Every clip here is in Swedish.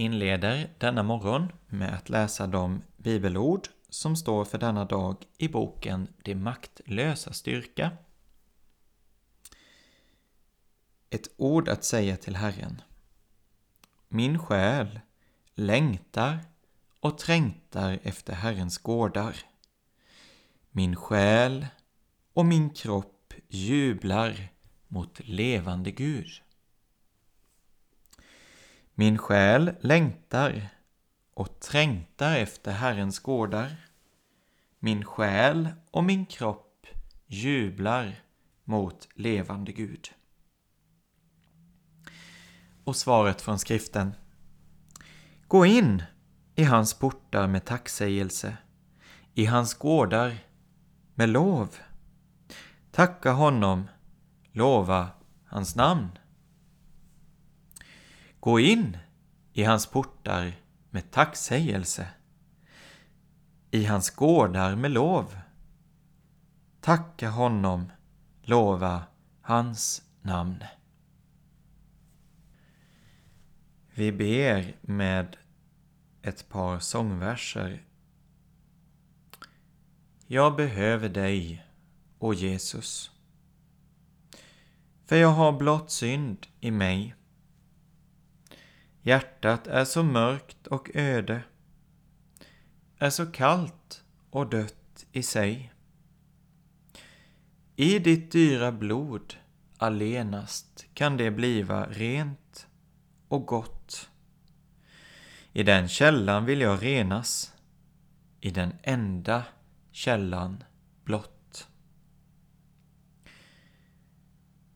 Inleder denna morgon med att läsa de bibelord som står för denna dag i boken Det maktlösa styrka. Ett ord att säga till Herren. Min själ längtar och trängtar efter Herrens gårdar. Min själ och min kropp jublar mot levande Gud. Min själ längtar och trängtar efter Herrens gårdar. Min själ och min kropp jublar mot levande Gud. Och svaret från skriften. Gå in i hans portar med tacksägelse, i hans gårdar med lov. Tacka honom, lova hans namn. Gå in i hans portar med tacksägelse, i hans gårdar med lov. Tacka honom, lova hans namn. Vi ber med ett par sångverser. Jag behöver dig, o Jesus. För jag har blott synd i mig. Hjärtat är så mörkt och öde, är så kallt och dött i sig. I ditt dyra blod allenast kan det bliva rent och gott. I den källan vill jag renas, i den enda källan blott.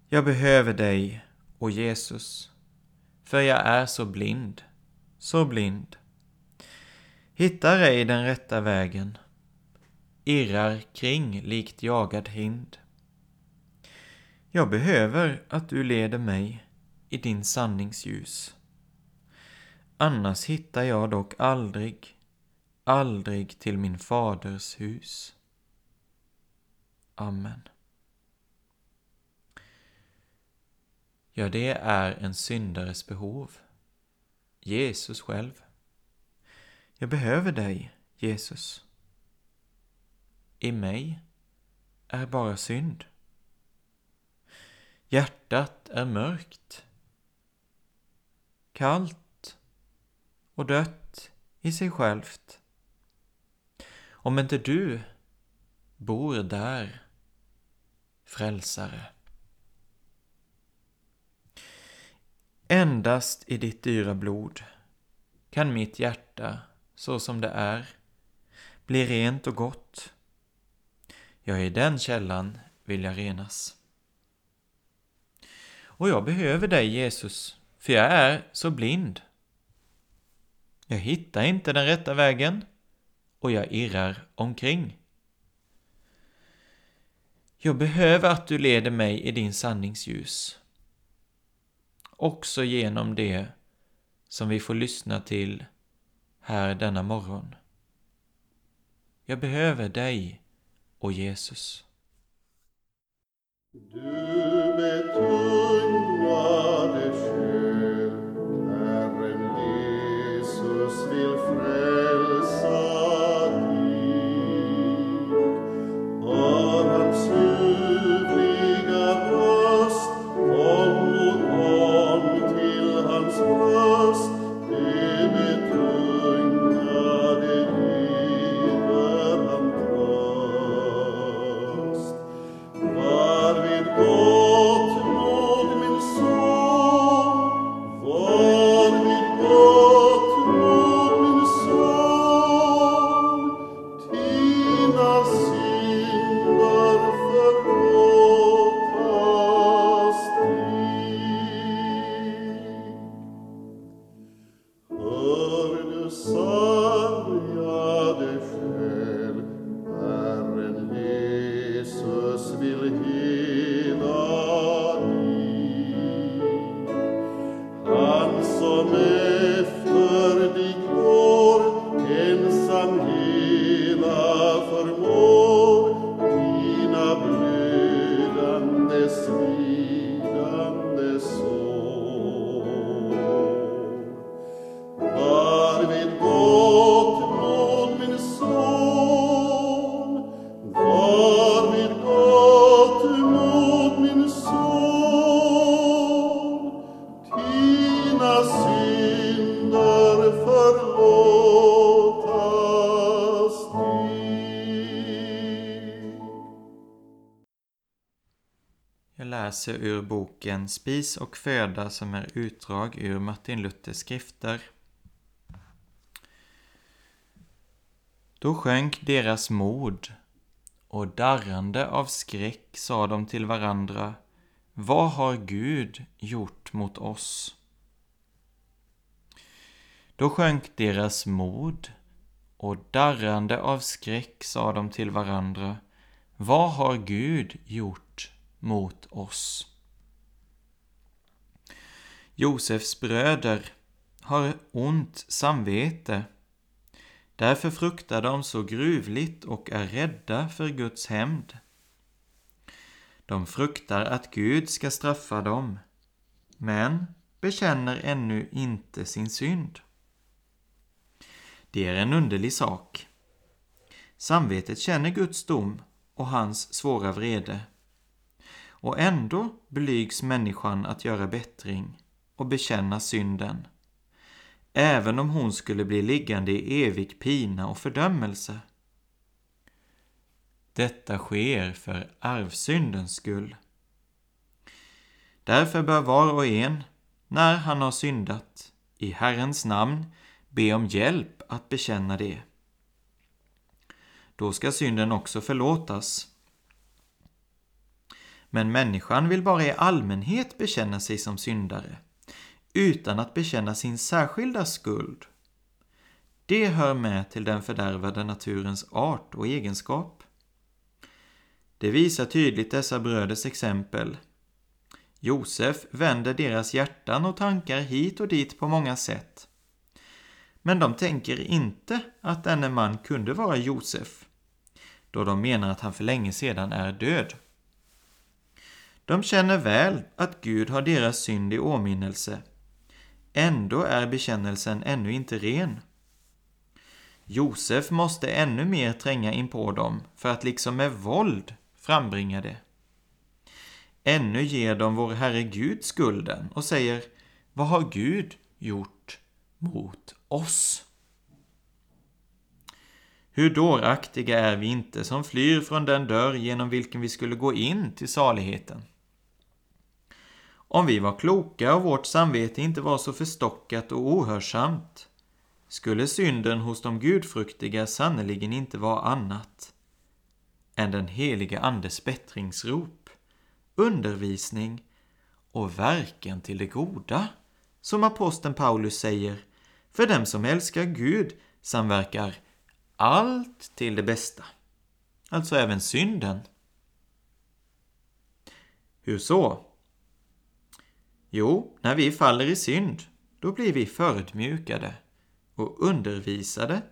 Jag behöver dig, o Jesus, för jag är så blind, så blind. Hittar ej den rätta vägen, irrar kring likt jagad hind. Jag behöver att du leder mig i din sanningsljus. Annars hittar jag dock aldrig, aldrig till min faders hus. Amen. Ja, det är en syndares behov. Jesus själv. Jag behöver dig, Jesus. I mig är bara synd. Hjärtat är mörkt, kallt och dött i sig självt. Om inte du bor där, frälsare. Endast i ditt dyra blod kan mitt hjärta, så som det är, bli rent och gott. Ja, i den källan vill jag renas. Och jag behöver dig, Jesus, för jag är så blind. Jag hittar inte den rätta vägen och jag irrar omkring. Jag behöver att du leder mig i din sanningsljus också genom det som vi får lyssna till här denna morgon. Jag behöver dig och Jesus. Läser ur boken Spis och föda som är utdrag ur Martin Luthers skrifter. Då sjönk deras mod och darrande av skräck sa de till varandra Vad har Gud gjort mot oss? Då sjönk deras mod och darrande av skräck sa de till varandra Vad har Gud gjort mot oss. Josefs bröder har ont samvete. Därför fruktar de så gruvligt och är rädda för Guds hämnd. De fruktar att Gud ska straffa dem, men bekänner ännu inte sin synd. Det är en underlig sak. Samvetet känner Guds dom och hans svåra vrede. Och ändå blygs människan att göra bättring och bekänna synden, även om hon skulle bli liggande i evig pina och fördömelse. Detta sker för arvsyndens skull. Därför bör var och en, när han har syndat, i Herrens namn be om hjälp att bekänna det. Då ska synden också förlåtas men människan vill bara i allmänhet bekänna sig som syndare, utan att bekänna sin särskilda skuld. Det hör med till den fördärvade naturens art och egenskap. Det visar tydligt dessa bröders exempel. Josef vänder deras hjärtan och tankar hit och dit på många sätt. Men de tänker inte att denne man kunde vara Josef, då de menar att han för länge sedan är död. De känner väl att Gud har deras synd i åminnelse. Ändå är bekännelsen ännu inte ren. Josef måste ännu mer tränga in på dem för att liksom med våld frambringa det. Ännu ger de vår Herre Gud skulden och säger Vad har Gud gjort mot oss? Hur dåraktiga är vi inte som flyr från den dörr genom vilken vi skulle gå in till saligheten? Om vi var kloka och vårt samvete inte var så förstockat och ohörsamt, skulle synden hos de gudfruktiga sannerligen inte vara annat än den helige Andes bättringsrop, undervisning och verken till det goda, som aposteln Paulus säger, för dem som älskar Gud samverkar allt till det bästa, alltså även synden. Hur så? Jo, när vi faller i synd, då blir vi förödmjukade och undervisade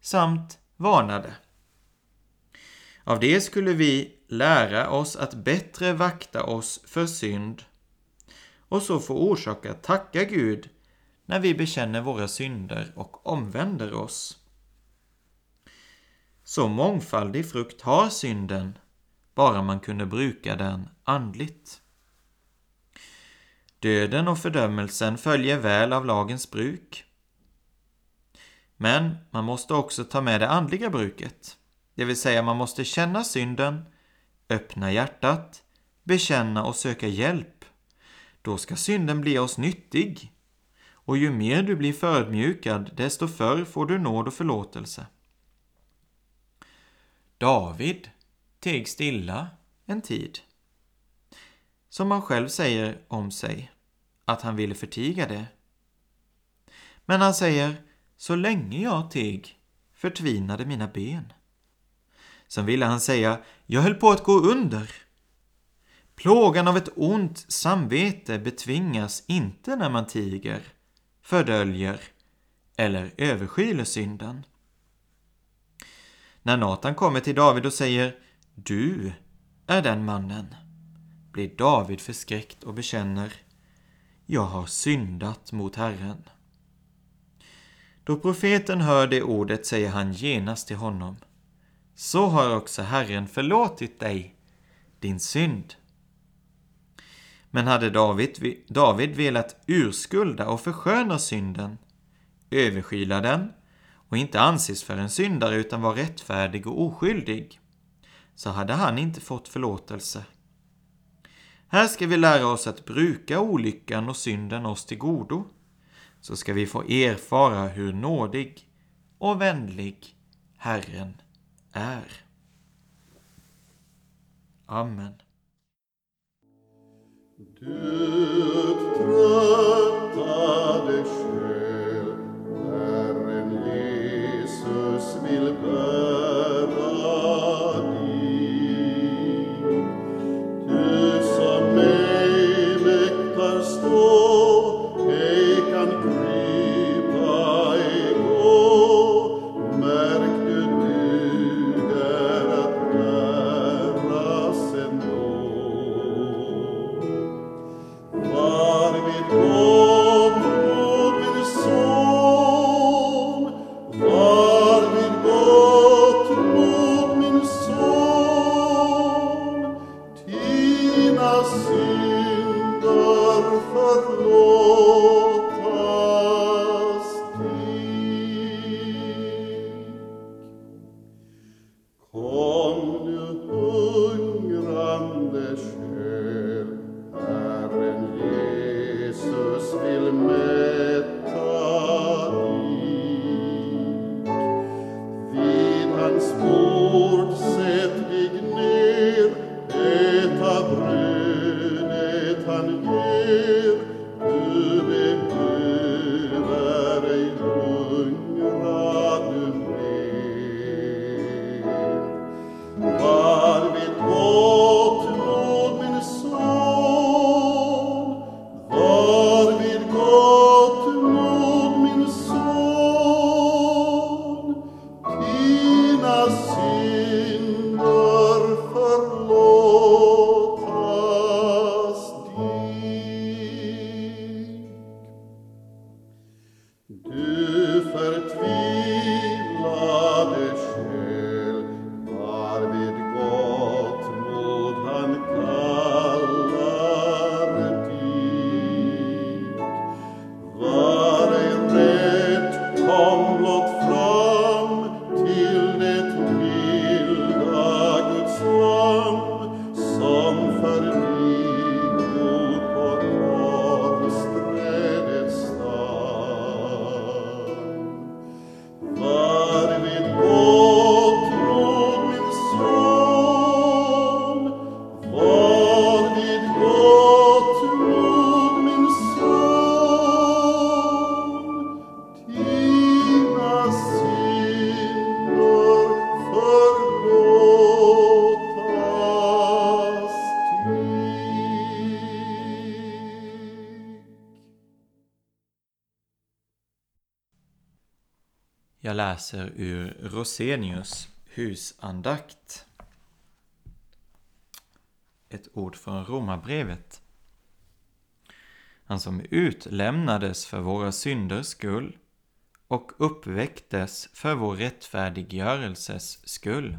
samt varnade. Av det skulle vi lära oss att bättre vakta oss för synd och så få orsak att tacka Gud när vi bekänner våra synder och omvänder oss. Så mångfaldig frukt har synden, bara man kunde bruka den andligt. Döden och fördömelsen följer väl av lagens bruk. Men man måste också ta med det andliga bruket, det vill säga man måste känna synden, öppna hjärtat, bekänna och söka hjälp. Då ska synden bli oss nyttig. Och ju mer du blir förödmjukad, desto förr får du nåd och förlåtelse. David teg stilla en tid. Som han själv säger om sig, att han ville förtiga det. Men han säger, så länge jag teg förtvinade mina ben. Sen ville han säga, jag höll på att gå under. Plågan av ett ont samvete betvingas inte när man tiger, fördöljer eller överskyler synden. När Natan kommer till David och säger Du är den mannen, blir David förskräckt och bekänner Jag har syndat mot Herren. Då profeten hör det ordet säger han genast till honom Så har också Herren förlåtit dig din synd. Men hade David, David velat urskulda och försköna synden, överskyla den och inte anses för en syndare utan vara rättfärdig och oskyldig, så hade han inte fått förlåtelse. Här ska vi lära oss att bruka olyckan och synden oss till godo, så ska vi få erfara hur nådig och vänlig Herren är. Amen. Du tröttade själ, Herren Jesus vill bära läser ur Rosenius husandakt. ett ord från Romarbrevet. Han som utlämnades för våra synders skull och uppväcktes för vår rättfärdiggörelses skull.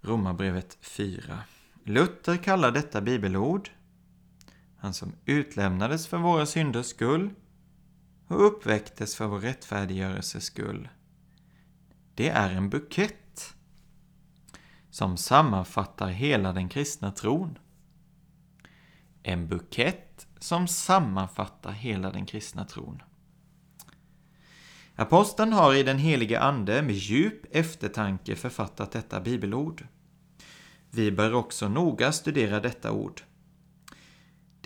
Romarbrevet 4. Luther kallar detta bibelord han som utlämnades för våra synders skull och uppväcktes för vår rättfärdiggörelses skull. Det är en bukett som sammanfattar hela den kristna tron. En bukett som sammanfattar hela den kristna tron. Aposteln har i den helige Ande med djup eftertanke författat detta bibelord. Vi bör också noga studera detta ord.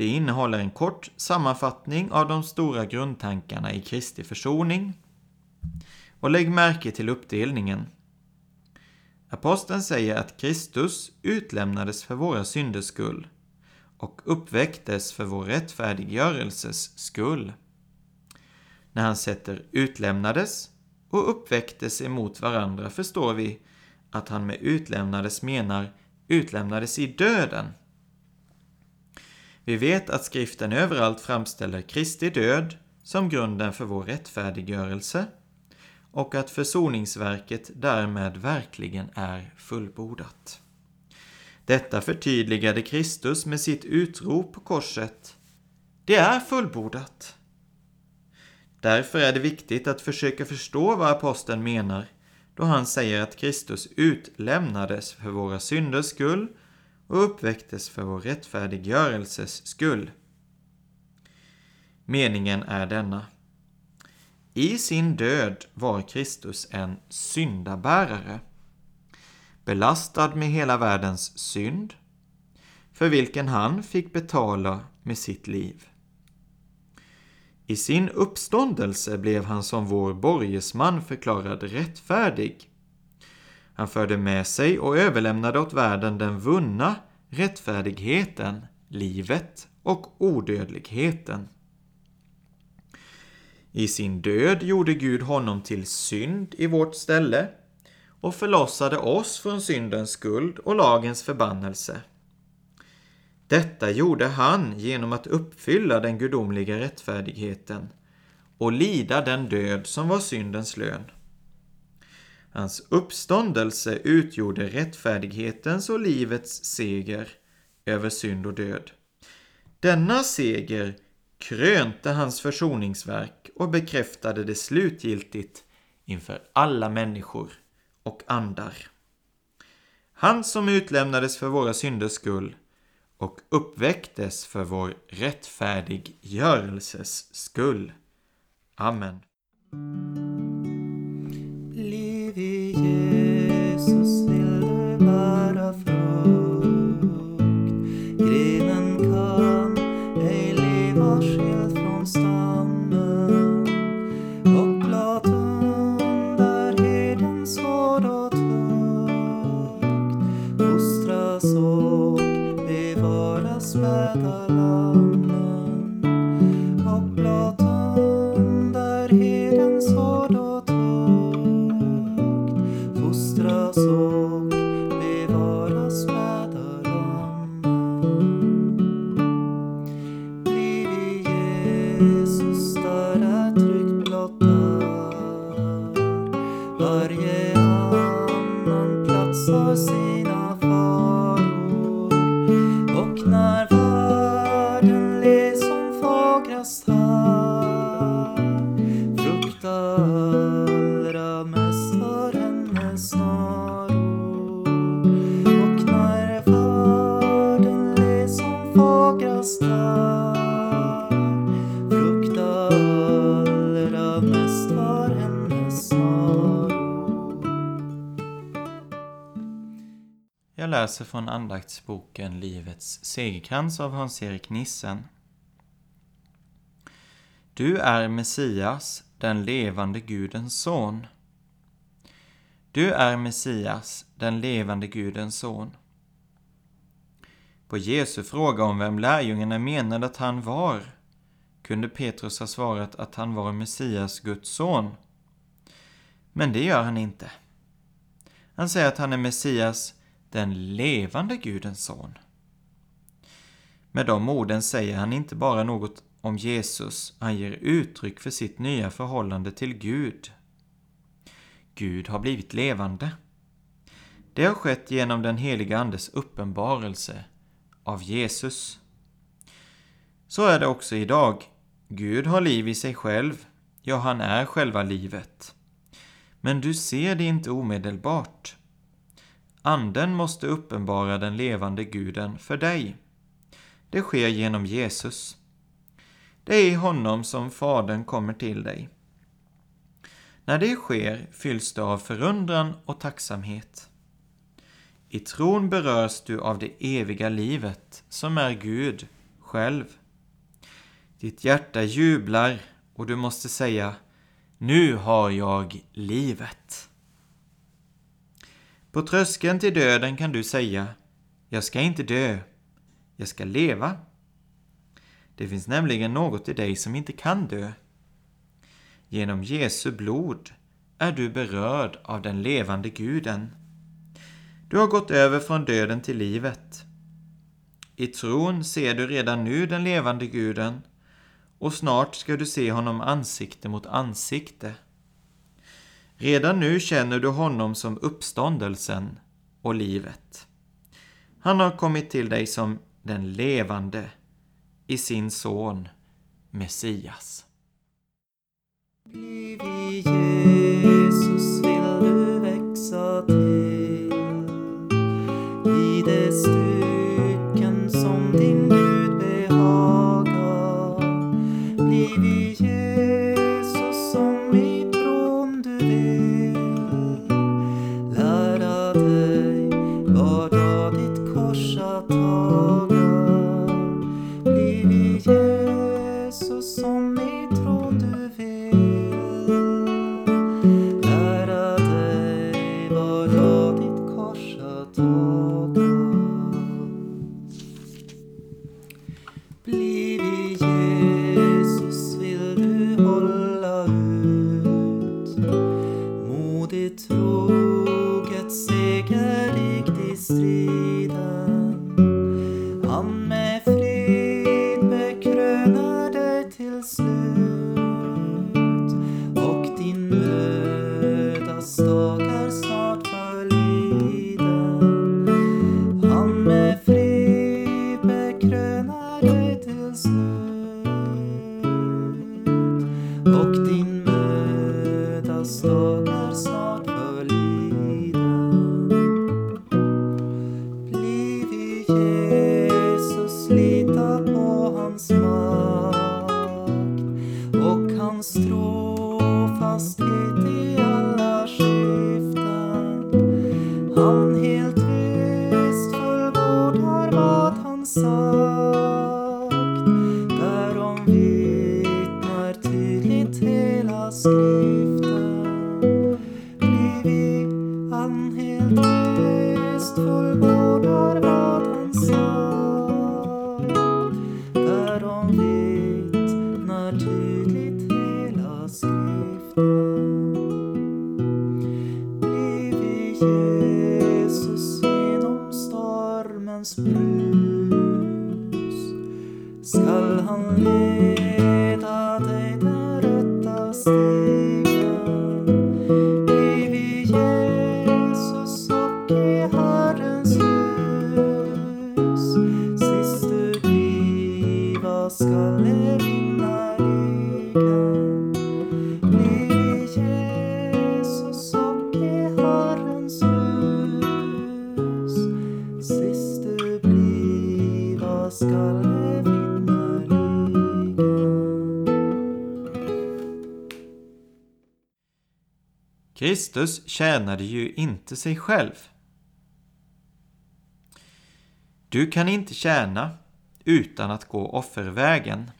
Det innehåller en kort sammanfattning av de stora grundtankarna i Kristi försoning. Och lägg märke till uppdelningen. Aposteln säger att Kristus utlämnades för våra synders skull och uppväcktes för vår rättfärdiggörelses skull. När han sätter utlämnades och uppväcktes emot varandra förstår vi att han med utlämnades menar utlämnades i döden. Vi vet att skriften överallt framställer Kristi död som grunden för vår rättfärdiggörelse och att försoningsverket därmed verkligen är fullbordat. Detta förtydligade Kristus med sitt utrop på korset. Det är fullbordat. Därför är det viktigt att försöka förstå vad aposteln menar då han säger att Kristus utlämnades för våra synders skull och uppväcktes för vår rättfärdiggörelses skull. Meningen är denna. I sin död var Kristus en syndabärare, belastad med hela världens synd, för vilken han fick betala med sitt liv. I sin uppståndelse blev han som vår borgesman förklarad rättfärdig. Han förde med sig och överlämnade åt världen den vunna rättfärdigheten, livet och odödligheten. I sin död gjorde Gud honom till synd i vårt ställe och förlossade oss från syndens skuld och lagens förbannelse. Detta gjorde han genom att uppfylla den gudomliga rättfärdigheten och lida den död som var syndens lön. Hans uppståndelse utgjorde rättfärdighetens och livets seger över synd och död. Denna seger krönte hans försoningsverk och bekräftade det slutgiltigt inför alla människor och andar. Han som utlämnades för våra synders skull och uppväcktes för vår rättfärdiggörelses skull. Amen. Läser från andaktsboken Livets segerkrans av Hans-Erik Nissen. Du är Messias, den levande Gudens son. Du är Messias, den levande Gudens son. På Jesu fråga om vem lärjungarna menade att han var kunde Petrus ha svarat att han var Messias, Guds son. Men det gör han inte. Han säger att han är Messias, den levande Gudens son. Med de orden säger han inte bara något om Jesus, han ger uttryck för sitt nya förhållande till Gud. Gud har blivit levande. Det har skett genom den heliga Andes uppenbarelse av Jesus. Så är det också idag. Gud har liv i sig själv, ja, han är själva livet. Men du ser det inte omedelbart. Anden måste uppenbara den levande guden för dig. Det sker genom Jesus. Det är i honom som Fadern kommer till dig. När det sker fylls du av förundran och tacksamhet. I tron berörs du av det eviga livet som är Gud själv. Ditt hjärta jublar och du måste säga Nu har jag livet. På tröskeln till döden kan du säga Jag ska inte dö, jag ska leva. Det finns nämligen något i dig som inte kan dö. Genom Jesu blod är du berörd av den levande guden. Du har gått över från döden till livet. I tron ser du redan nu den levande guden och snart ska du se honom ansikte mot ansikte. Redan nu känner du honom som uppståndelsen och livet. Han har kommit till dig som den levande i sin son Messias. again. Kristus tjänade ju inte sig själv. Du kan inte tjäna utan att gå offervägen.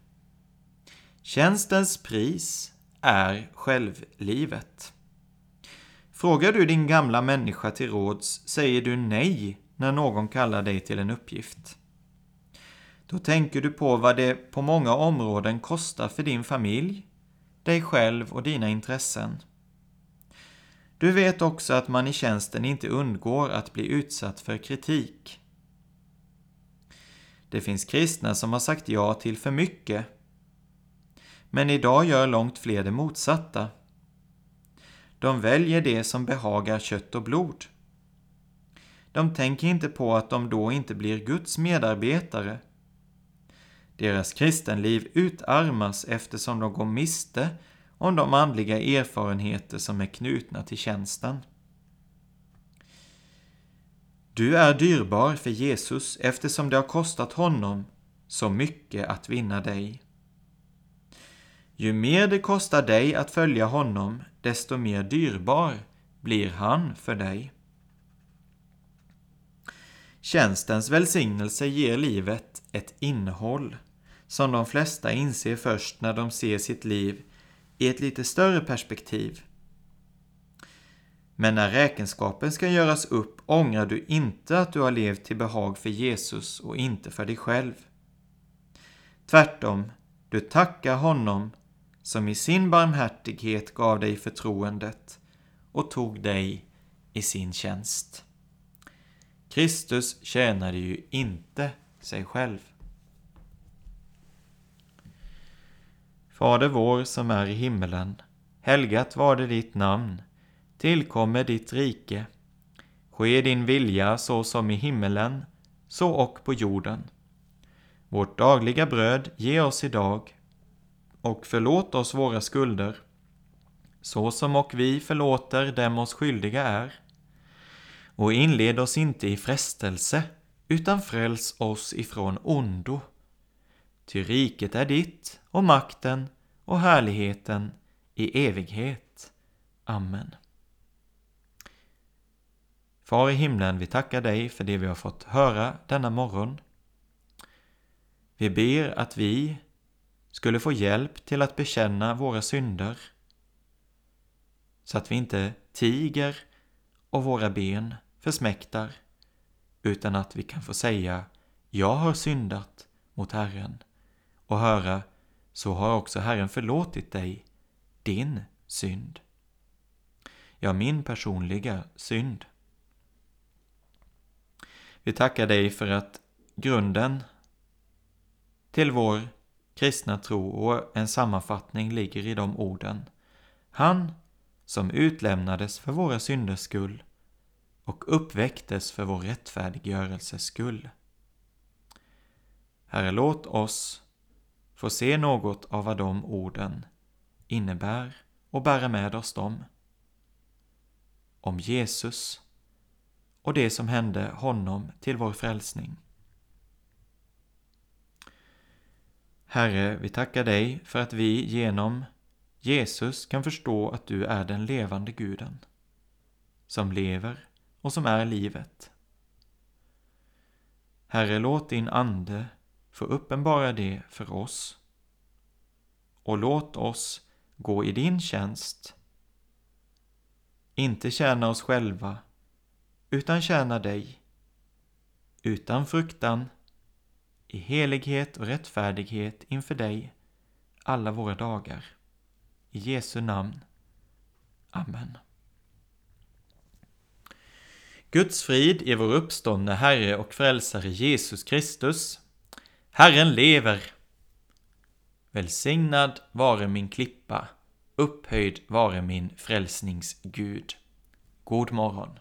Tjänstens pris är självlivet. Frågar du din gamla människa till råds säger du nej när någon kallar dig till en uppgift. Då tänker du på vad det på många områden kostar för din familj, dig själv och dina intressen. Du vet också att man i tjänsten inte undgår att bli utsatt för kritik. Det finns kristna som har sagt ja till för mycket. Men idag gör långt fler det motsatta. De väljer det som behagar kött och blod. De tänker inte på att de då inte blir Guds medarbetare. Deras kristenliv utarmas eftersom de går miste om de andliga erfarenheter som är knutna till tjänsten. Du är dyrbar för Jesus eftersom det har kostat honom så mycket att vinna dig. Ju mer det kostar dig att följa honom, desto mer dyrbar blir han för dig. Tjänstens välsignelse ger livet ett innehåll som de flesta inser först när de ser sitt liv i ett lite större perspektiv. Men när räkenskapen ska göras upp ångrar du inte att du har levt till behag för Jesus och inte för dig själv. Tvärtom, du tackar honom som i sin barmhärtighet gav dig förtroendet och tog dig i sin tjänst. Kristus tjänade ju inte sig själv. Fader vår som är i himmelen. Helgat var det ditt namn. Tillkommer ditt rike. Ske din vilja så som i himmelen, så och på jorden. Vårt dagliga bröd ge oss idag och förlåt oss våra skulder, så som och vi förlåter dem oss skyldiga är. Och inled oss inte i frestelse, utan fräls oss ifrån ondo. Ty riket är ditt och makten och härligheten i evighet. Amen. Far i himlen, vi tackar dig för det vi har fått höra denna morgon. Vi ber att vi skulle få hjälp till att bekänna våra synder så att vi inte tiger och våra ben försmäktar utan att vi kan få säga Jag har syndat mot Herren och höra så har också Herren förlåtit dig din synd. Ja, min personliga synd. Vi tackar dig för att grunden till vår kristna tro och en sammanfattning ligger i de orden. Han som utlämnades för våra synders skull och uppväcktes för vår rättfärdiggörelses skull. Herre, låt oss får se något av vad de orden innebär och bära med oss dem. Om Jesus och det som hände honom till vår frälsning. Herre, vi tackar dig för att vi genom Jesus kan förstå att du är den levande guden, som lever och som är livet. Herre, låt din Ande få uppenbara det för oss. Och låt oss gå i din tjänst, inte tjäna oss själva, utan tjäna dig, utan fruktan, i helighet och rättfärdighet inför dig alla våra dagar. I Jesu namn. Amen. Guds frid i vår uppståndne Herre och Frälsare Jesus Kristus. Herren lever! Välsignad vare min klippa, upphöjd vare min frälsningsgud. God morgon!